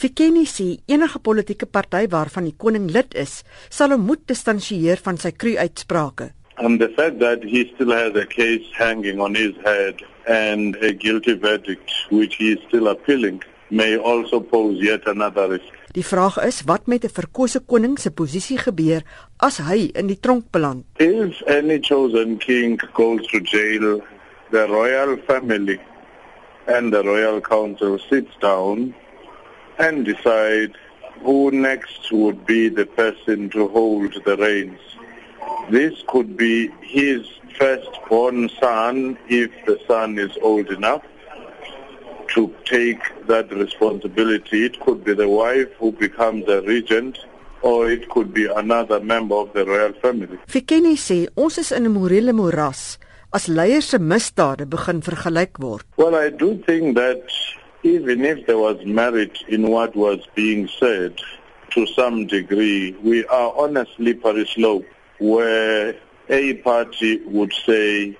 Fikeni sê enige politieke party waarvan die koning lid is, sal hom moet distansieer van sy kru-uitsprake. And the fact that he still has a case hanging on his head and a guilty verdict which he is still appealing may also pose yet another risk. Die vraag is wat met 'n verkose koning se posisie gebeur as hy in die tronk beland. If any chosen king goes to jail, the royal family and the royal council sits down and decide who next would be the person to hold the reins. This could be his firstborn son if the son is old enough to take that responsibility. It could be the wife who becomes a regent or it could be another member of the royal family. Fikeni sê ons is in 'n morele moeras as leiers se misdade begin vergelyk word. Well, I do think that even if there was merit in what was being said to some degree, we are on a slippery slope where a party would say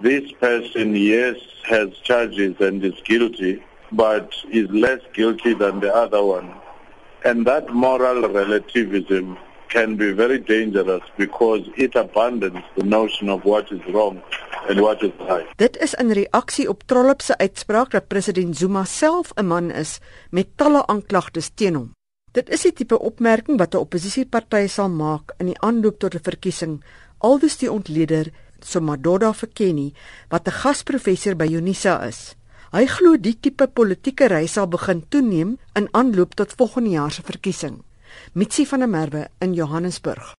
this person yes has charges and is guilty but is less guilty than the other one. And that moral relativism can be very dangerous because it abandons the notion of what is wrong and what is right. Dit is in reaksie op Trollop se uitspraak dat president Zuma self 'n man is met talle aanklagtes teen hom. Dit is die tipe opmerking wat 'n oppositieparty sal maak in die aanloop tot 'n verkiesing, aldus die ontleder Somadoda Fekeni wat 'n gasprofessor by Unisa is. Hy glo die tipe politieke reis sal begin toeneem in aanloop tot volgende jaar se verkiesing. Mitsi van der Merwe in Johannesburg.